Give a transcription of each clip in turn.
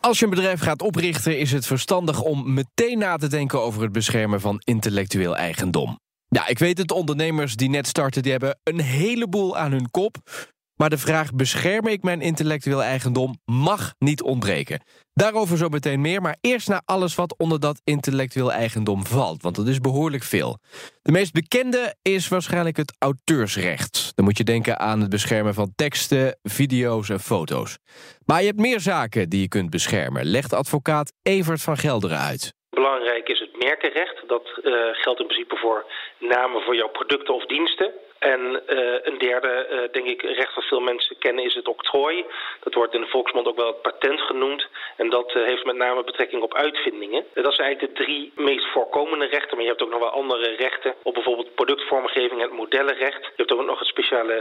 Als je een bedrijf gaat oprichten, is het verstandig om meteen na te denken over het beschermen van intellectueel eigendom. Ja, ik weet het, ondernemers die net starten, die hebben een heleboel aan hun kop. Maar de vraag, bescherm ik mijn intellectueel eigendom, mag niet ontbreken. Daarover zo meteen meer, maar eerst naar alles wat onder dat intellectueel eigendom valt. Want dat is behoorlijk veel. De meest bekende is waarschijnlijk het auteursrecht. Dan moet je denken aan het beschermen van teksten, video's en foto's. Maar je hebt meer zaken die je kunt beschermen, legt advocaat Evert van Gelderen uit. Belangrijk is het merkenrecht. Dat uh, geldt in principe voor namen voor jouw producten of diensten. En uh, een derde, uh, denk ik, recht dat veel mensen kennen is het octrooi. Dat wordt in de volksmond ook wel het patent genoemd. En dat uh, heeft met name betrekking op uitvindingen. dat zijn eigenlijk de drie meest voorkomende rechten. Maar je hebt ook nog wel andere rechten op bijvoorbeeld productvormgeving en het modellenrecht. Je hebt ook nog het speciale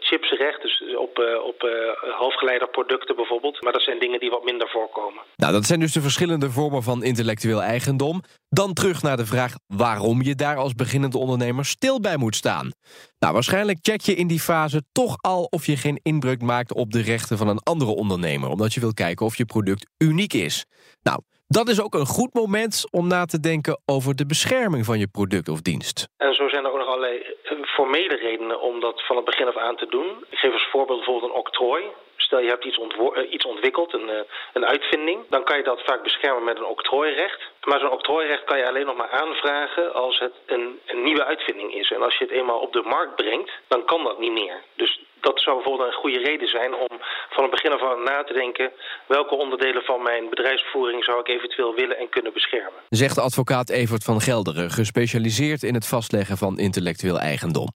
chipsrecht, dus op, op halfgeleiderproducten bijvoorbeeld. Maar dat zijn dingen die wat minder voorkomen. Nou, dat zijn dus de verschillende vormen van intellectueel eigendom. Dan terug naar de vraag waarom je daar als beginnende ondernemer stil bij moet staan. Nou, waarschijnlijk check je in die fase toch al of je geen inbreuk maakt op de rechten van een andere ondernemer, omdat je wil kijken of je product uniek is. Nou, dat is ook een goed moment om na te denken over de bescherming van je product of dienst. En zo zijn er ook nog allerlei formele redenen om dat van het begin af aan te doen. Ik geef als voorbeeld bijvoorbeeld een octrooi. Stel je hebt iets, iets ontwikkeld, een, een uitvinding, dan kan je dat vaak beschermen met een octrooirecht. Maar zo'n octrooirecht kan je alleen nog maar aanvragen als het een, een, nieuwe uitvinding is. En als je het eenmaal op de markt brengt, dan kan dat niet meer. Dus dat zou bijvoorbeeld een goede reden zijn om van het begin af aan na te denken... welke onderdelen van mijn bedrijfsvoering zou ik eventueel willen en kunnen beschermen. Zegt advocaat Evert van Gelderen, gespecialiseerd in het vastleggen van intellectueel eigendom.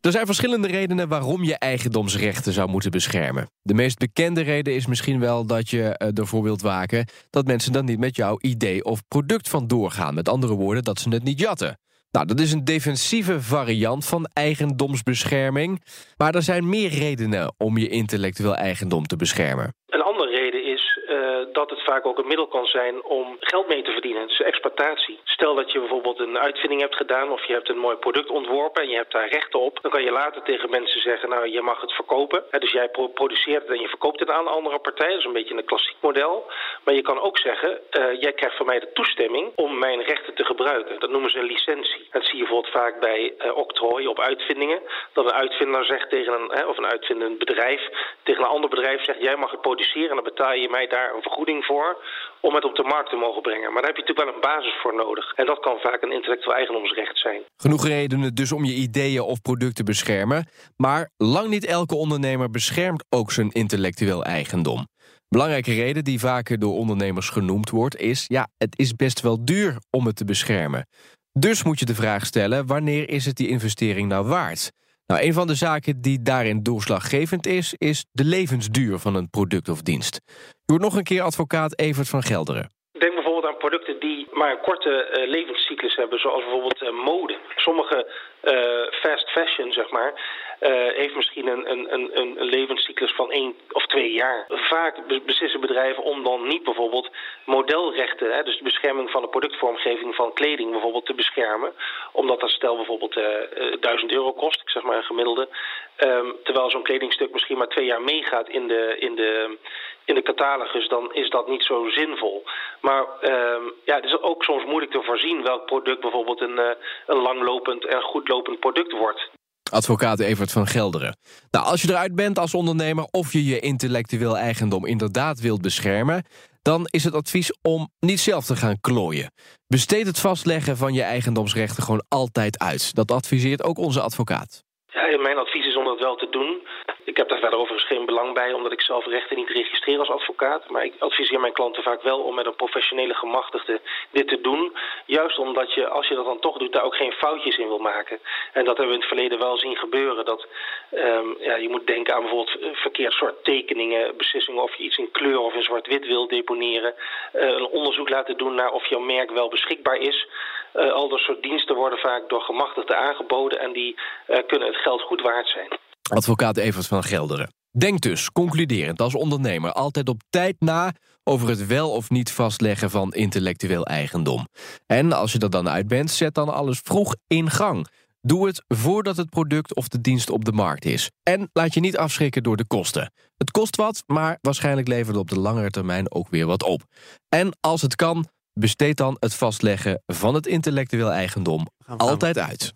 Er zijn verschillende redenen waarom je eigendomsrechten zou moeten beschermen. De meest bekende reden is misschien wel dat je ervoor wilt waken... dat mensen dan niet met jouw idee of product vandoor gaan. Met andere woorden, dat ze het niet jatten. Nou, dat is een defensieve variant van eigendomsbescherming. Maar er zijn meer redenen om je intellectueel eigendom te beschermen. Uh, dat het vaak ook een middel kan zijn om geld mee te verdienen. Dus exploitatie. Stel dat je bijvoorbeeld een uitvinding hebt gedaan of je hebt een mooi product ontworpen en je hebt daar rechten op. Dan kan je later tegen mensen zeggen, nou je mag het verkopen. Dus jij produceert het en je verkoopt het aan andere partij. Dat is een beetje een klassiek model. Maar je kan ook zeggen, uh, jij krijgt van mij de toestemming om mijn rechten te Dat noemen ze een licentie. Dat zie je bijvoorbeeld vaak bij uh, octrooi op uitvindingen. Dat een uitvinder zegt tegen een, hè, of een uitvindend bedrijf tegen een ander bedrijf zegt, jij mag het produceren en dan betaal je mij daar een vergoeding voor om het op de markt te mogen brengen. Maar daar heb je natuurlijk wel een basis voor nodig. En dat kan vaak een intellectueel eigendomsrecht zijn. Genoeg redenen dus om je ideeën of producten beschermen. Maar lang niet elke ondernemer beschermt ook zijn intellectueel eigendom. Belangrijke reden die vaker door ondernemers genoemd wordt is... ja, het is best wel duur om het te beschermen. Dus moet je de vraag stellen, wanneer is het die investering nou waard? Nou, een van de zaken die daarin doorslaggevend is... is de levensduur van een product of dienst. Je hoort nog een keer advocaat Evert van Gelderen. Denk bijvoorbeeld aan producten die maar een korte uh, levenscyclus hebben, zoals bijvoorbeeld uh, mode. Sommige fast fashion, zeg maar, heeft misschien een, een, een, een levenscyclus van één of twee jaar. Vaak beslissen bedrijven om dan niet bijvoorbeeld modelrechten, hè, dus de bescherming van de productvormgeving van kleding bijvoorbeeld te beschermen. Omdat dat stel bijvoorbeeld duizend euro kost, ik zeg maar een gemiddelde. Um, terwijl zo'n kledingstuk misschien maar twee jaar meegaat in de, in de, in de catalogus, dan is dat niet zo zinvol. Maar uh, ja, het is ook soms moeilijk te voorzien welk product bijvoorbeeld een, een langlopend en goedlopend product wordt. Advocaat Evert van Gelderen. Nou, als je eruit bent als ondernemer of je je intellectueel eigendom inderdaad wilt beschermen, dan is het advies om niet zelf te gaan klooien. Besteed het vastleggen van je eigendomsrechten gewoon altijd uit. Dat adviseert ook onze advocaat. Ja, mijn advies is om dat wel te doen. Ik heb daar verder overigens geen belang bij, omdat ik zelf rechten niet registreer als advocaat. Maar ik adviseer mijn klanten vaak wel om met een professionele gemachtigde dit te doen. Juist omdat je, als je dat dan toch doet, daar ook geen foutjes in wil maken. En dat hebben we in het verleden wel zien gebeuren. Dat um, ja, je moet denken aan bijvoorbeeld verkeerd soort tekeningen, beslissingen of je iets in kleur of in zwart-wit wil deponeren. Uh, een onderzoek laten doen naar of jouw merk wel beschikbaar is. Uh, al dat soort diensten worden vaak door gemachtigden aangeboden en die kunnen het geld goed waard zijn. Advocaat Evert van Gelderen. Denk dus, concluderend als ondernemer, altijd op tijd na over het wel of niet vastleggen van intellectueel eigendom. En als je er dan uit bent, zet dan alles vroeg in gang. Doe het voordat het product of de dienst op de markt is. En laat je niet afschrikken door de kosten. Het kost wat, maar waarschijnlijk levert het op de langere termijn ook weer wat op. En als het kan, besteed dan het vastleggen van het intellectueel eigendom altijd uit.